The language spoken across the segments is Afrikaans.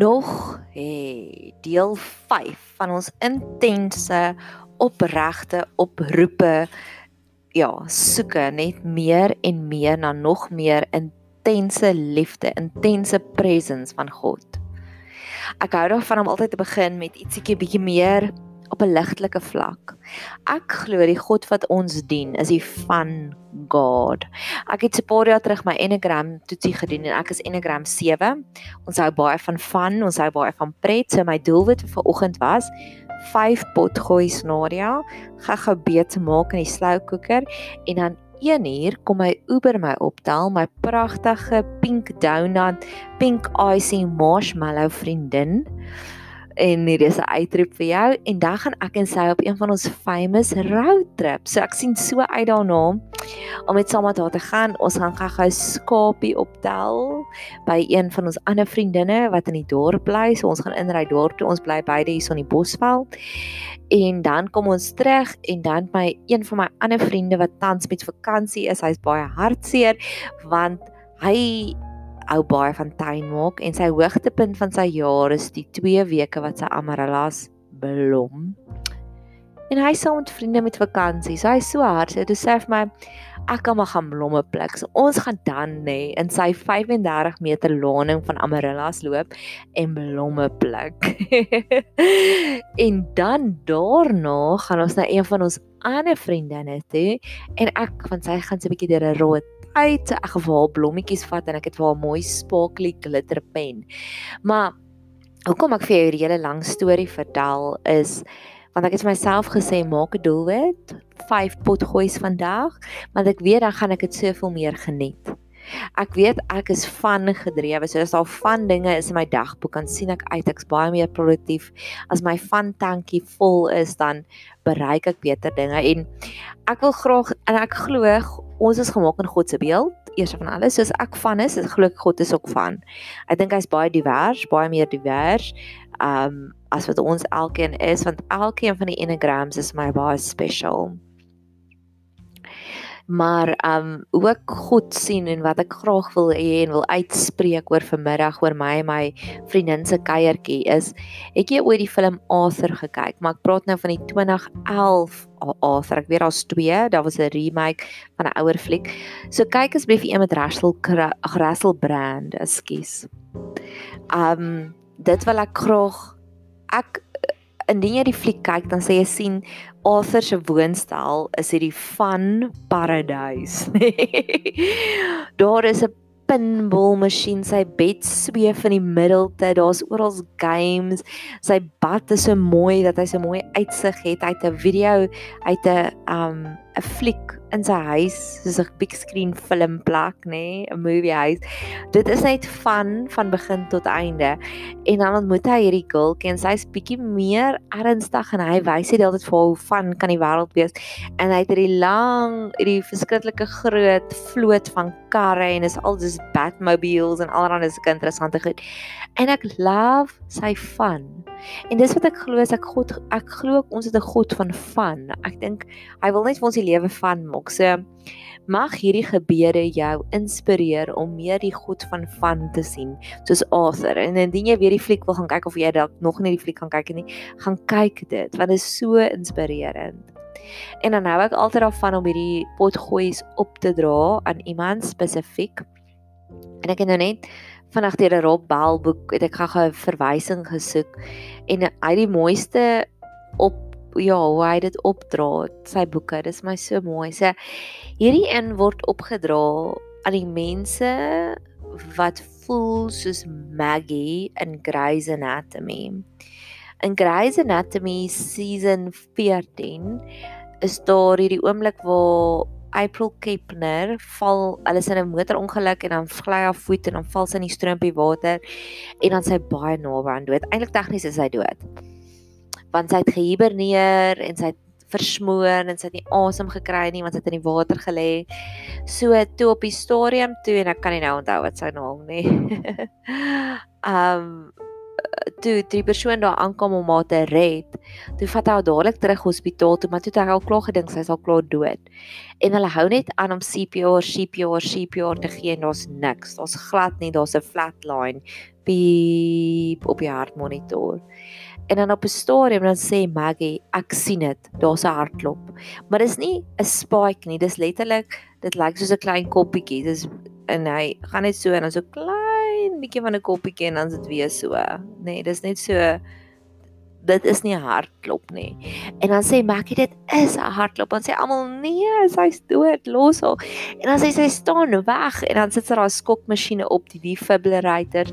nog hey, deel 5 van ons intense opregte oproepe ja, soeke net meer en meer na nog meer intense liefde, intense presence van God. Ek hou daarvan om altyd te begin met ietsiekie bietjie meer op 'n ligtelike vlak. Ek glo die God wat ons dien is die van God. Ek het 'n paar jaar terug my Enneagram toetsie gedoen en ek is Enneagram 7. Ons hou baie van van, ons hou baie van pret. So my doelwit vir oggend was 5 pot gooi scenario, gaga beet maak in die slow cooker en dan 1 uur kom my Uber my optel, my pragtige pink donut, pink icing marshmallow vriendin en hier is 'n uitroep vir jou en dan gaan ek en sy op een van ons famous road trips. So ek sien so uit daarna om met saam met haar te gaan. Ons gaan gou-gou skapie optel by een van ons ander vriendinne wat in die dorp bly. So ons gaan inry dorp toe. Ons bly beide hier so in die Bosveld. En dan kom ons terug en dan my een van my ander vriende wat tans met vakansie is, hy's baie hartseer want hy hou baie van tuin maak en sy hoogtepunt van sy jaar is die 2 weke wat sy amarellas blom. En hy sê met vriende met vakansie. So hy so hard. So sê vir my ek kan maar gaan blomme pluk. So ons gaan dan nê in sy 35 meter laning van amarellas loop en blomme pluk. en dan daarna gaan ons na een van ons ander vriendinne toe en ek van sy gaan so 'n bietjie deur 'n rooi uit. Ek het haar blommetjies vat en ek het vir haar mooi sparkly glitter pen. Maar hoekom ek vir jou hierdie hele lang storie vertel is want ek het myself gesê maak 'n doelwit, 5 pot goois vandag, want ek weet dan gaan ek dit soveel meer geniet. Ek weet ek is van gedrewe. So as daar van dinge is in my dagboek, dan sien ek uit ek's baie meer produktief. As my van tankie vol is, dan bereik ek beter dinge en ek wil graag en ek glo ons is gemaak in God se beeld. Eers van alles, soos ek van is, ek glo God is ook van. Ek dink hy's baie divers, baie meer divers. Um as wat ons elkeen is, want elkeen van die enneagrams is my baie special maar um ook God sien en wat ek graag wil hê en wil uitspreek oor vanmiddag oor my en my vriendin se kuiertjie is het jy ooit die film Arthur gekyk maar ek praat nou van die 2011 Arthur. Ek weet daar's twee daar was 'n remake van 'n ouer fliek. So kyk asseblief een met Russell Russell Brand ekskuus. Um dit wil ek graag ek indien jy die fliek kyk dan sê jy sien Arthur se woonstel is hierdie van paradys. Daar is 'n pinball masjien, sy bed sweef in die middelte, daar's oral games. Sy bad is so mooi dat hy so mooi uitsig het uit 'n video uit 'n um 'n fliek in sy huis soos 'n big screen film plek, nê, nee, 'n movie huis. Dit is net van van begin tot einde. En dan ontmoet hy hierdie girl, en sy's bietjie meer ernstig en hy wys dit altyd vir hoe van kan die wêreld wees. En hy het hierdie lang, hierdie verskriklike groot vloot van karre en is al dis Batmobiles en allerlei sulke interessante goed. En ek love sy van. En dis wat ek glo as ek God ek glo ons het 'n God van van. Ek dink hy wil net vir ons die lewe van maak. So mag hierdie gebeure jou inspireer om meer die God van van te sien, soos Arthur. En indien jy weer die fliek wil gaan kyk of jy dalk nog nie die fliek gaan kyk nie, gaan kyk dit want dit is so inspirerend. En dan hou ek altyd daarvan om hierdie potgooies op te dra aan iemand spesifiek. En ek het nou net vanaand deur 'n Rob Bell boek het ek gou 'n verwysing gesoek en hy die mooiste op ja, hoe hy dit opdra, sy boeke, dis my so mooi. So hierdie een word opgedra aan die mense wat voel soos Maggie in Grey's Anatomy. In Grey's Anatomy season 14 is daar hierdie oomblik waar April Kepner val alles in 'n motorongeluk en dan gly haar voet en dan val sy in die stroompie water en dan sy baie naby aan dood. Eintlik tegnies is sy dood. Want sy het gehiberneer en sy het versmoor en sy het nie asem gekry nie want sy het in die water gelê. So toe op die stadium toe en ek kan nie nou onthou wat sy naam nie. um toe die persoon daar aankom om haar te red, toe vat hy haar dadelik terug hospitaal toe, maar toe het hy al klaar gedink sy is al klaar dood. En hulle hou net aan om CPR, CPR, CPR te gee en daar's niks. Daar's glad nie, daar's 'n flatline piep op die hartmonitor. En dan op 'n stadium dan sê Maggie, ek sien dit, daar's 'n hartklop. Maar dis nie 'n spike nie, dis letterlik dit lyk soos 'n klein koppietjie. Dis en hy gaan net so en dan so klein bietjie van 'n koppietjie en dan is dit weer so. Nee, dis net so dit is nie 'n hartklop nie. En dan sê Maggie dit is 'n hartklop. Dan sê almal nee, sy's dood, los haar. En dan sê sy staan weg en dan sit sy daar skokmasjiene op die defibrillator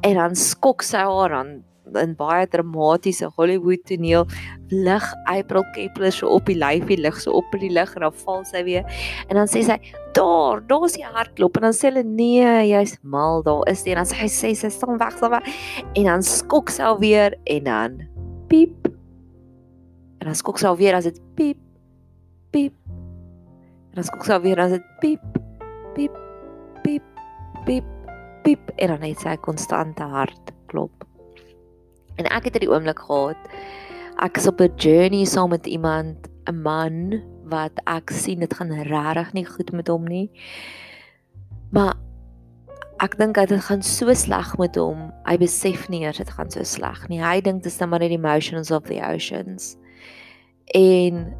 en dan skok sy haar aan in baie dramatiese Hollywood toneel. Lig April Kepler so op die lyfie lig so op in die lig en dan val sy weer. En dan sê sy daar daar's die hartklop. En dan sê hulle nee jy's mal daar is dit en dan sê sy sê sy staan weg staan weg. En dan skok sy alweer en dan piep. En dan skok sy alweer as dit piep piep. En dan skok sy alweer as dit piep piep piep piep piep. En dan het sy konstante hartklop En ek het hierdie oomblik gehad. Ek is op 'n journey saam met iemand, 'n man wat ek sien dit gaan regtig nie goed met hom nie. Maar ek dink dit gaan so sleg met hom. Hy besef nie eers dit gaan so sleg nie. Hy dink dit is net maar die emotions of the oceans. En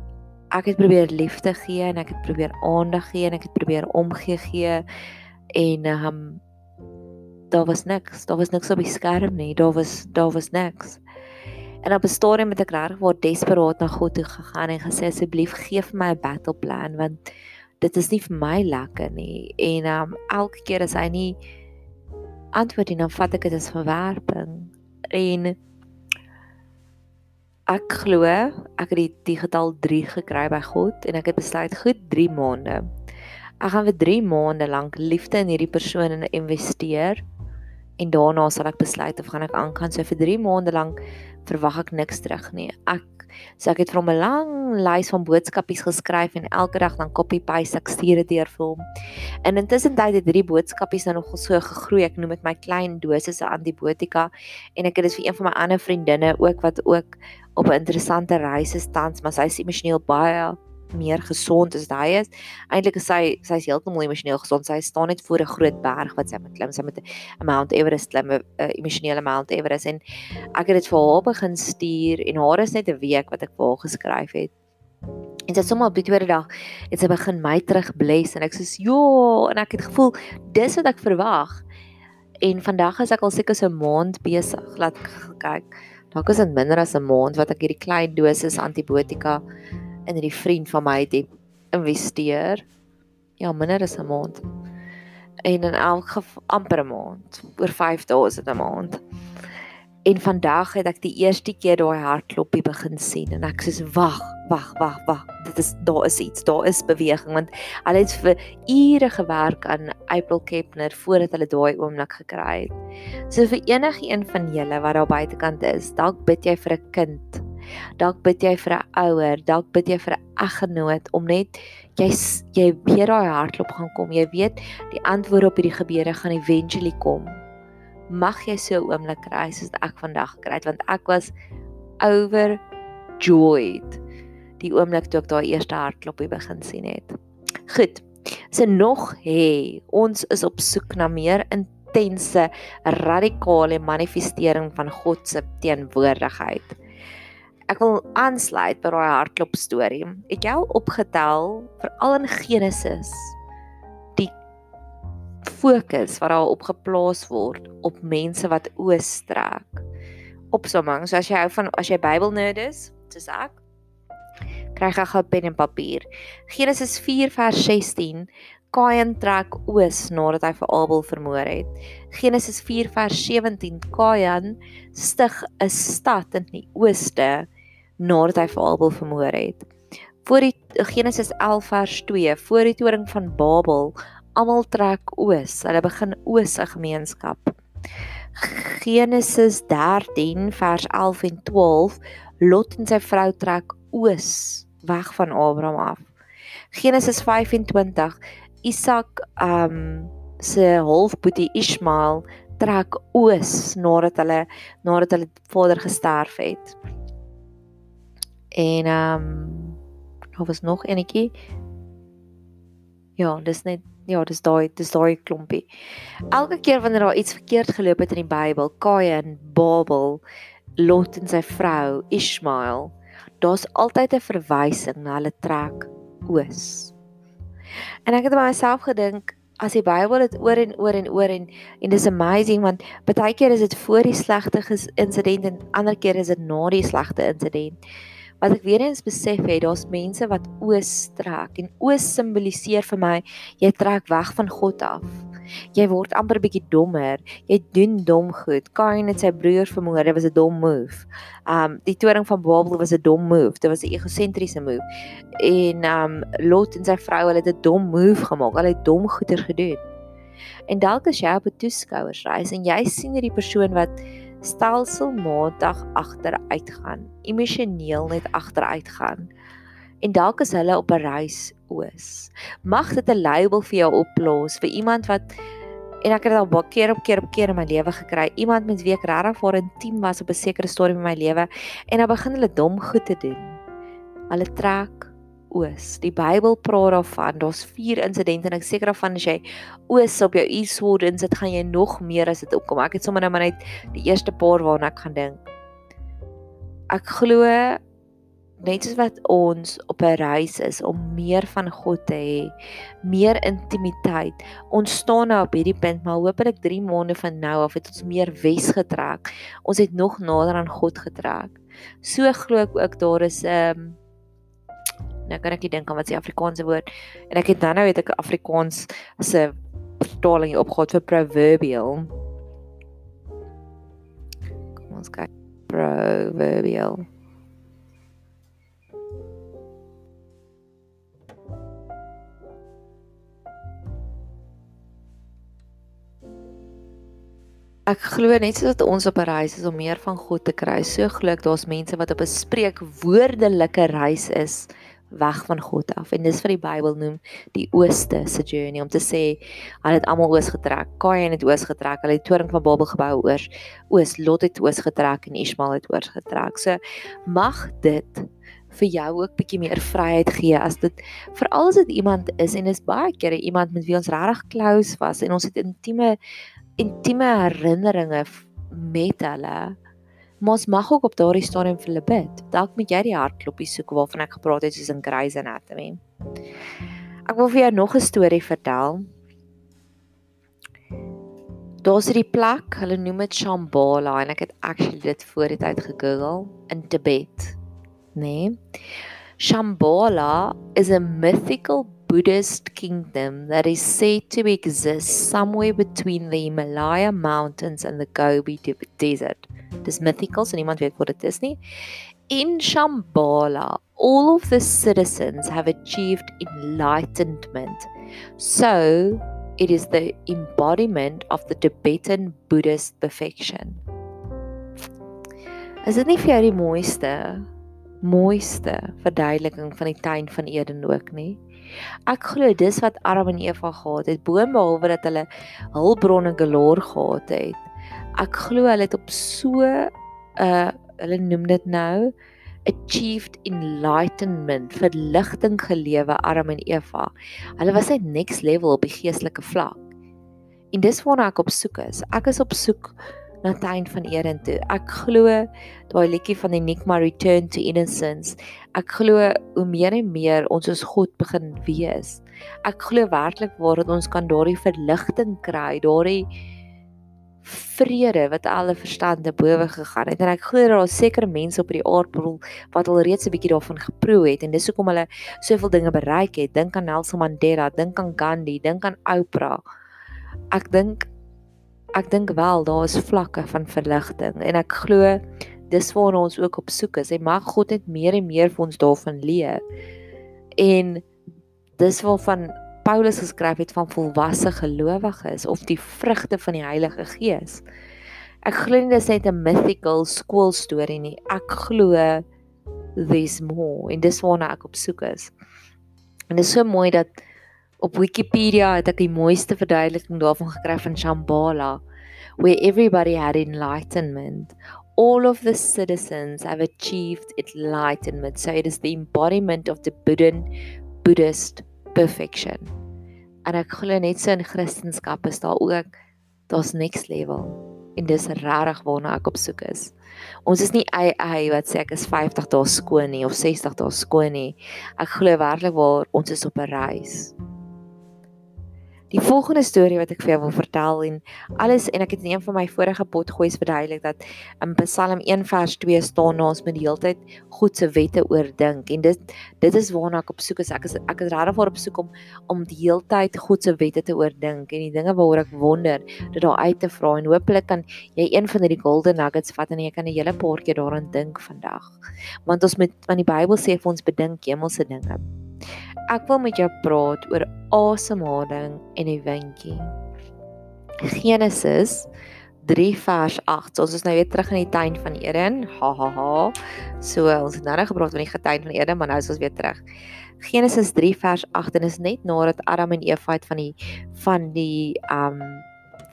ek het probeer liefde gee en ek het probeer aandag gee en ek het probeer omgee gee en ehm um, daar was niks. Daar was niks op die skerm nie. Daar was daar was niks. En op 'n stadium het ek reg waar desperaat na God toe gegaan en gesê asseblief gee vir my 'n battle plan want dit is nie vir my lekker nie. En um elke keer as hy nie antwoord nie, dan vat ek dit as verwerping. En ek glo ek het die, die getal 3 gekry by God en ek het besluit goed 3 maande. Ek gaan vir 3 maande lank liefde in hierdie persoon investeer en daarna sal ek besluit of gaan ek aangaan so vir 3 maande lank verwag ek niks terug nie. Ek so ek het vir hom 'n lang lys van boodskapies geskryf en elke dag dan copy paste ek stuur dit deur vir hom. En intussen het hierdie boodskapies nou nog so gegroei. Ek noem dit my klein dosisse antibiotika en ek het dit vir een van my ander vriendinne ook wat ook op 'n interessante reis is tans, maar sy is emosioneel baie meer gesond as hy is. Eintlik is sy sy's heeltemal emosioneel gesond. Sy staan net voor 'n groot berg wat sy moet klim. Sy moet 'n Mount Everest klim, 'n emosionele Mount Everest en ek het dit vir haar begin stuur en haar is net 'n week wat ek vir haar geskryf het. En sy het sommer op die tweede dag het sy begin my terug bless en ek sê ja en ek het gevoel dis wat ek verwag. En vandag is ek al seker so 'n maand besig. Laat kyk. Dalk is dit minder as 'n maand wat ek hierdie klein dosis antibiotika in hierdie vriend van my het investeer. Ja, minder as 'n maand. En in elk geval amper 'n maand, oor 5000 'n maand. En vandag het ek die eerste keer daai hartklopie begin sien en ek sê wag, wag, wag, wag. Dit is daar is iets, daar is beweging want hulle het vir ure gewerk aan April Kepner voordat hulle daai oomblik gekry het. So vir enige een van julle wat daar buitekant is, dalk bid jy vir 'n kind Dalk bid jy vir 'n ouer, dalk bid jy vir 'n eggenoot om net jy jy weet daai hartklop gaan kom. Jy weet die antwoord op hierdie gebeure gaan eventually kom. Mag jy so 'n oomblik kry soos ek vandag gekry het want ek was overjoyed die oomblik toe ek daai eerste hartklopie begin sien het. Goed. So nog hê ons is op soek na meer intense radikale manifestering van God se teenwoordigheid ek wil aansluit by daai hartklop storie. Het jy al opgetel veral in Genesis die fokus wat daar op geplaas word op mense wat oos trek. Opsomming, so as jy hou van as jy Bybelnerd is, soos ek, kry jy gou pen en papier. Genesis 4 vers 16 Kain trek oos nadat hy vir Abel vermoor het. Genesis 4 vers 17 Kain stig 'n stad in die ooste nadat hy vir Abel vermoor het. Voor die Genesis 11 vers 2, voor die toring van Babel, almal trek oos. Hulle begin oos 'n gemeenskap. Genesis 13 vers 11 en 12, Lot en sy vrou trek oos weg van Abraham af. Genesis 25, Isak um se halfboetie Ismael trek oos nadat hulle nadat hulle vader gesterf het. En ehm um, daar was nog enetjie. Ja, dis net ja, dis daai dis daai klompie. Elke keer wanneer daar iets verkeerd geloop het in die Bybel, Kain, Babel, Lot en sy vrou, Ismael, daar's altyd 'n verwysing na hulle trek oos. En ek het by myself gedink as die Bybel dit oor en oor en oor en en dis amazing want baie keer is dit voor die slegte insident en ander keer is dit na die slegte insident wat ek weer eens besef het, daar's mense wat oos trek en oos simboliseer vir my jy trek weg van God af. Jy word amper bietjie dommer. Jy doen dom goed. Kain het sy broer vermoor, dit was 'n dom move. Um die toring van Babel was 'n dom move. Dit was 'n egosentriese move. En um Lot en sy vrou, hulle het 'n dom move gemaak. Hulle het dom goeie gedoen. En dalk as jy op 'n toeskouersreis en jy sien hierdie persoon wat stelselmatig agteruit gaan, emosioneel net agteruit gaan. En dalk is hulle op 'n reis oos. Mag dit 'n label vir jou oplos vir iemand wat en ek het al baie keer op keer op keer in my lewe gekry, iemand met wie ek regtig voor intiem was op 'n sekere stadium in my lewe en dan begin hulle dom goed te doen. Hulle trek oos. Die Bybel praat daarvan. Daar's vier insidente en ek seker daarvan as jy oos op jou e-sword insit, gaan jy nog meer as dit opkom. Ek het sommer nou maar net die eerste paar waarna ek gaan dink. Ek glo net soos wat ons op 'n reis is om meer van God te hê, meer intimiteit. Ons staan nou op hierdie punt, maar hopelik 3 maande van nou af het ons meer wes getrek. Ons het nog nader aan God getrek. So glo ek ook daar is 'n um, ehm, Nou kan ek nie dink aan wat se Afrikaanse woord en ek het dan nou weet ek Afrikaans se vertaling opgehad vir proverbial. Kom ons kyk proverbial. Ek glo net soos dat ons op 'n reis is om meer van God te kry, so glo ek daar's mense wat op 'n spreekwoordelike reis is weg van God af. En dis wat die Bybel noem die ooste se journey om te sê hulle het almal oos getrek. Kain het oos getrek. Hulle het toring van Babel gebou oor. Oos Lot het oos getrek en Ismael het oos getrek. So mag dit vir jou ook bietjie meer vryheid gee as dit veral as dit iemand is en is baie kere iemand met wie ons regtig close was en ons het intieme intieme herinneringe met hulle Maar ons mag ook op daardie stadium vir hulle bid. Dalk moet jy die hartklopie soek waarvan ek gepraat het soos in Grey's Anatomy. Ek wil vir jou nog 'n storie vertel. Daar's hierdie plek, hulle noem dit Shambhala en ek het actually dit voor die tyd gegoogel in Tibet, né? Nee? Shambhala is a mythical Buddhist kingdom that is said to exist somewhere between the Himalaya mountains and the Gobi desert. Dis mythical, so niemand weet wat dit is nie. In Shambhala, all of the citizens have achieved enlightenment. So, it is the embodiment of the Tibetan Buddhist perfection. Is dit nie vir jou die mooiste mooiste verduideliking van die tuin van Eden ook nie? Ek glo dis wat Adam en Eva gehad het, boonbehalwe dat hulle hulpbronne galore gehad het. Ek glo hulle het op so 'n uh, hulle noem dit nou achieved enlightenment, verligting gelewe Adam en Eva. Hulle was net next level op die geestelike vlak. En dis waarna ek op soek is. Ek is op soek na tuin van Eden toe. Ek glo daai liedjie van die Nikma Return to Innocence. Ek glo hoe meer en meer ons as God begin wees. Ek glo werklik waar dat ons kan daardie verligting kry, daardie vrede wat alle verstande bowe gegaan het en ek glo daar is sekere mense op die aardbol wat al reeds 'n bietjie daarvan geproe het en dis hoekom hulle soveel dinge bereik het dink aan Nelson Mandela dink aan Gandhi dink aan Oprah ek dink ek dink wel daar is vlakke van verligting en ek glo dis waarna ons ook op soek is. En mag God net meer en meer vir ons daarvan leer. En dis waarvan Paulus geskryf het van volwasse gelowiges of die vrugte van die Heilige Gees. Ek glo nie dis net 'n mythical skool storie nie. Ek glo there's more en dis waarna ek op soek is. En dit is so mooi dat op Wikipedia het ek die mooiste verduideliking daarvan gekry van Shambhala where everybody had enlightenment. All of the citizens have achieved enlightenment. So it is the embodiment of the Buddhan Buddhist perfection. En ek glo net so in Christendom is daar ook daar's next level en dis regtig waarna ek op soek is. Ons is nie ai wat sê ek is 50 dae skoon nie of 60 dae skoon nie. Ek glo werklik waar ons is op 'n reis. Die volgende storie wat ek vir jou wil vertel en alles en ek het in een van my vorige potgoeies verduidelik dat in Psalm 1 vers 2 staan na ons met die hele tyd God se wette oordink. En dit dit is waarna ek op soek is. Ek is ek is regtig op soek om om die hele tyd God se wette te oordink en die dinge waaroor ek wonder dit daar uit te vra. En hopelik kan jy een van hierdie golden nuggets vat en jy kan 'n hele paar keer daaraan dink vandag. Want ons met van die Bybel sê vir ons bedink hemelse dinge Ek wil met jou praat oor asemhaling en die windjie. Genesis 3 vers 8. So ons is nou weer terug in die tuin van Eden. Ha ha ha. So ons het nou net gepraat van die tuin van Eden, maar nou is ons weer terug. Genesis 3 vers 8 en is net nadat Adam en Eva het van die van die um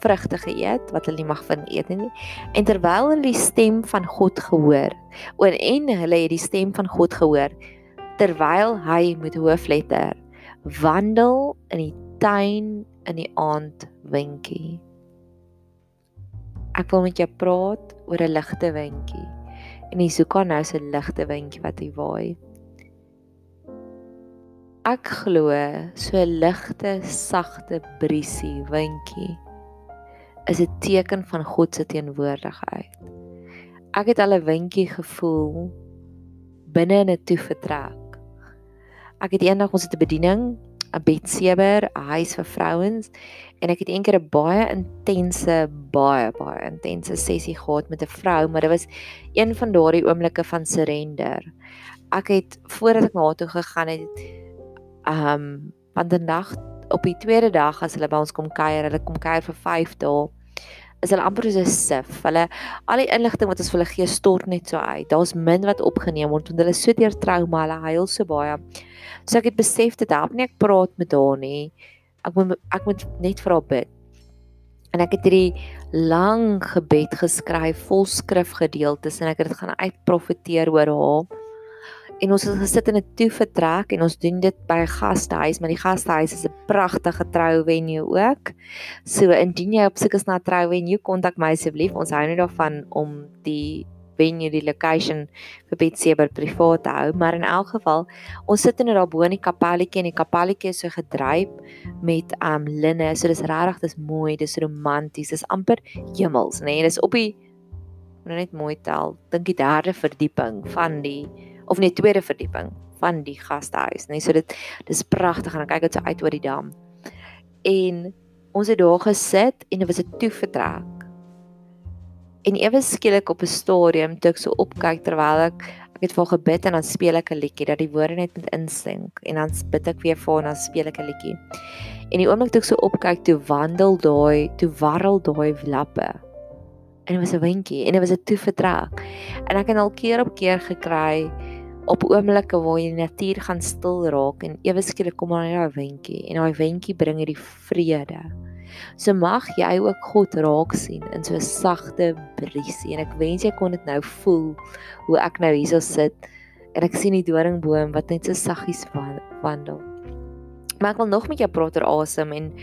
vrugte geëet wat hulle nie mag van eet nie. En terwyl hulle die stem van God gehoor, en hulle het die stem van God gehoor, terwyl hy met hoofletter wandel in die tuin in die aand windjie. Ek wil met jou praat oor 'n ligte windjie. En hier soek aan nou 'n ligte windjie wat hier waai. Ek glo so ligte, sagte briesie windjie is 'n teken van God se teenwoordigheid. Ek het al 'n windjie gevoel binne in 'n toevertrek Ek het eendag ons het 'n bediening, 'n bedsewer, 'n huis vir vrouens en ek het eendag 'n baie intense, baie baie intense sessie gehad met 'n vrou, maar dit was een van daardie oomblikke van surrender. Ek het voordat ek na haar toe gegaan het, ehm um, van die nag op die tweede dag as hulle by ons kom kuier, hulle kom kuier vir 5 dae is hulle amper soos 'n sif. Hulle al die inligting wat ons vir hulle gee stort net so uit. Daar's min wat opgeneem word want hulle is so deur trauma, hulle huil so baie. So ek het besef dit help nie ek praat met haar nie. Ek moet ek moet net vir haar bid. En ek het hierdie lang gebed geskryf vol skrifgedeeltes en ek het dit gaan uitprofeteer oor haar en ons het gesit in 'n toevertrek en ons doen dit by 'n gastehuis, maar die gastehuis is 'n pragtige trouvenue ook. So indien jy op soek is na 'n trouvenue, kontak my asseblief. Ons hou net daarvan om die venue, die location vir Betseber privaat te hou, maar in elk geval, ons sit in 'n daarbo in die kapelletjie en die kapelletjie is so gedryp met um linne. So dis regtig, dis mooi, dis romanties, dis amper hemels, nê? Nee? Dis op die net mooi tel. Dink die derde verdieping van die of net tweede verdieping van die gastehuis, nee, so dit dis pragtig en dan kyk dit so uit oor die dam. En ons het daar gesit en dit was 'n toevertrek. En ewe skielik op 'n stadium toe ek so opkyk terwyl ek ek het vir gebid en dan speel ek 'n liedjie dat die woorde net moet insink en dan bid ek weer vir en dan speel ek 'n liedjie. En die oomblik toe ek so opkyk toe wandel daai, toe warrel daai lappe. En dit was 'n windjie en dit was 'n toevertrek. En ek het al keer op keer gekry op oomblikke waar jy natuur gaan stil raak en ewe skielik kom daar 'n windjie en daai windjie bring hierdie vrede. So mag jy ook God raak sien in so 'n sagte briesie en ek wens jy kon dit nou voel hoe ek nou hierso sit en ek sien die doringboom wat net so saggies wandel. Maar ek wil nog met jou praat oor asem en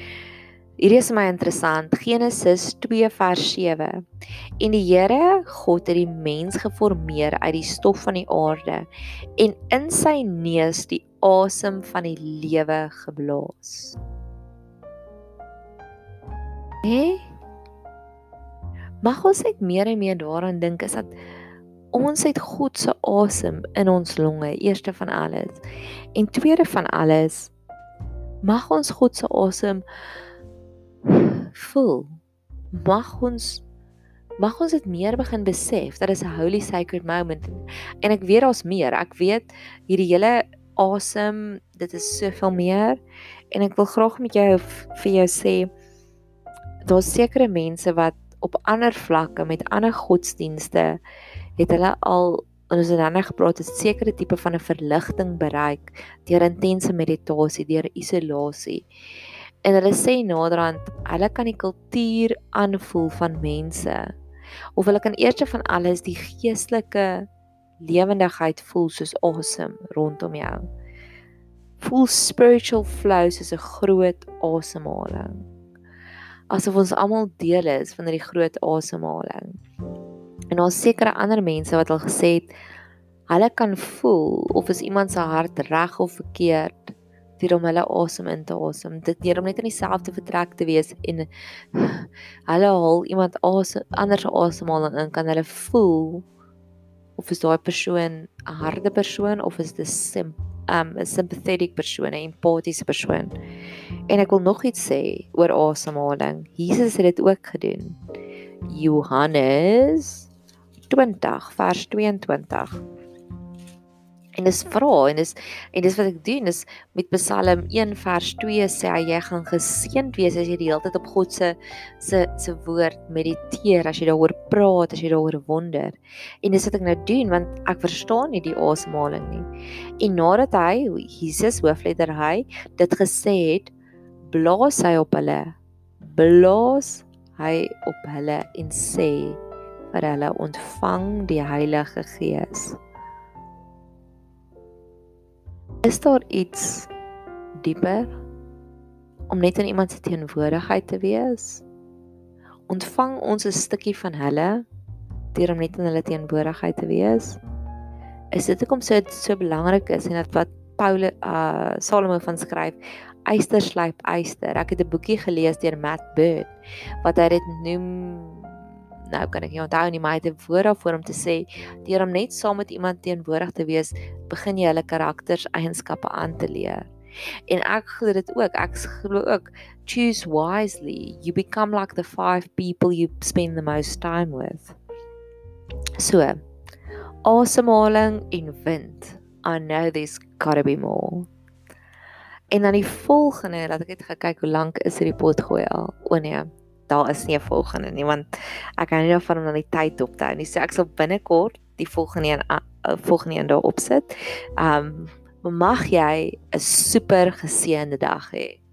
Hierdie is my interessant. Genesis 2 vers 7. En die Here God het die mens geformeer uit die stof van die aarde en in sy neus die asem van die lewe geblaas. Hé? Mag ons net meer en meer daaraan dink is dat ons het God se asem in ons longe, eerste van alles. En tweede van alles, mag ons God se asem voel. Mag ons mag ons dit meer begin besef dat dit 'n holy sacred moment en ek weet daar's meer. Ek weet hierdie hele asem dit is soveel meer. En ek wil graag met jou vir jou sê daar's sekere mense wat op ander vlakke met ander godsdienste het hulle al en ons het dan net gepraat het sekere tipe van 'n verligting bereik deur intense meditasie deur isolasie En hulle sê naderhand hulle kan die kultuur aanvoel van mense of hulle kan eers van alles die geestelike lewendigheid voel soos awesome rondom jou. Voel spiritual flow soos 'n groot asemhaling. Asof ons almal deel is van hierdie groot asemhaling. En daar's sekere ander mense wat al gesê het hulle kan voel of is iemand se hart reg of verkeerd deur om hulle asem in te asem. Dit deur om net in dieselfde vertrek te wees en hulle haal iemand asem anders asemhaling in kan hulle voel of is daai persoon 'n harde persoon of is dit 'n um 'n sympathetic persoon, 'n empathiese persoon. En ek wil nog iets sê oor asemhaling. Jesus het dit ook gedoen. Johannes 20 vers 22 en dis vra en dis en dis wat ek doen is met Psalm 1 vers 2 sê hy jy gaan geseënd wees as jy die hele tyd op God se se se woord mediteer as jy daaroor praat as jy daaroor wonder. En dis wat ek nou doen want ek verstaan nie die asemhaling nie. En nadat hy Jesus hoofletter hy dit gesê het blaas hy op hulle blaas hy op hulle en sê vir hulle ontvang die Heilige Gees Is daar iets dieper om net in iemand se teenwoordigheid te wees? Ontvang ons 'n stukkie van hulle deur om net in hulle teenwoordigheid te wees? Is dit hoekom so so belangrik is en dat wat Paulus uh Salomo van skryf, eyster slyp eyster. Ek het 'n boekie gelees deur Matt Bird wat hy dit noem nou kan ek nie onthou nie, maar hy het 'n woord daarvoor om te sê deur om net saam met iemand teenwoordig te wees, begin jy hulle karakters eienskappe aan te leer. En ek glo dit ook. Ek glo ook choose wisely. You become like the five people you spend the most time with. So, asemhaling en wind. I know there's got to be more. En dan die volgende, laat ek net kyk hoe lank is hierdie pot gooi al. O nee, daar is nie 'n volgende nie want ek kan nie daarvan om na die tyd op te hou nie. So ek sal binnekort die volgende een uh, volgende een daar opsit. Um mag jy 'n super geseënde dag hê.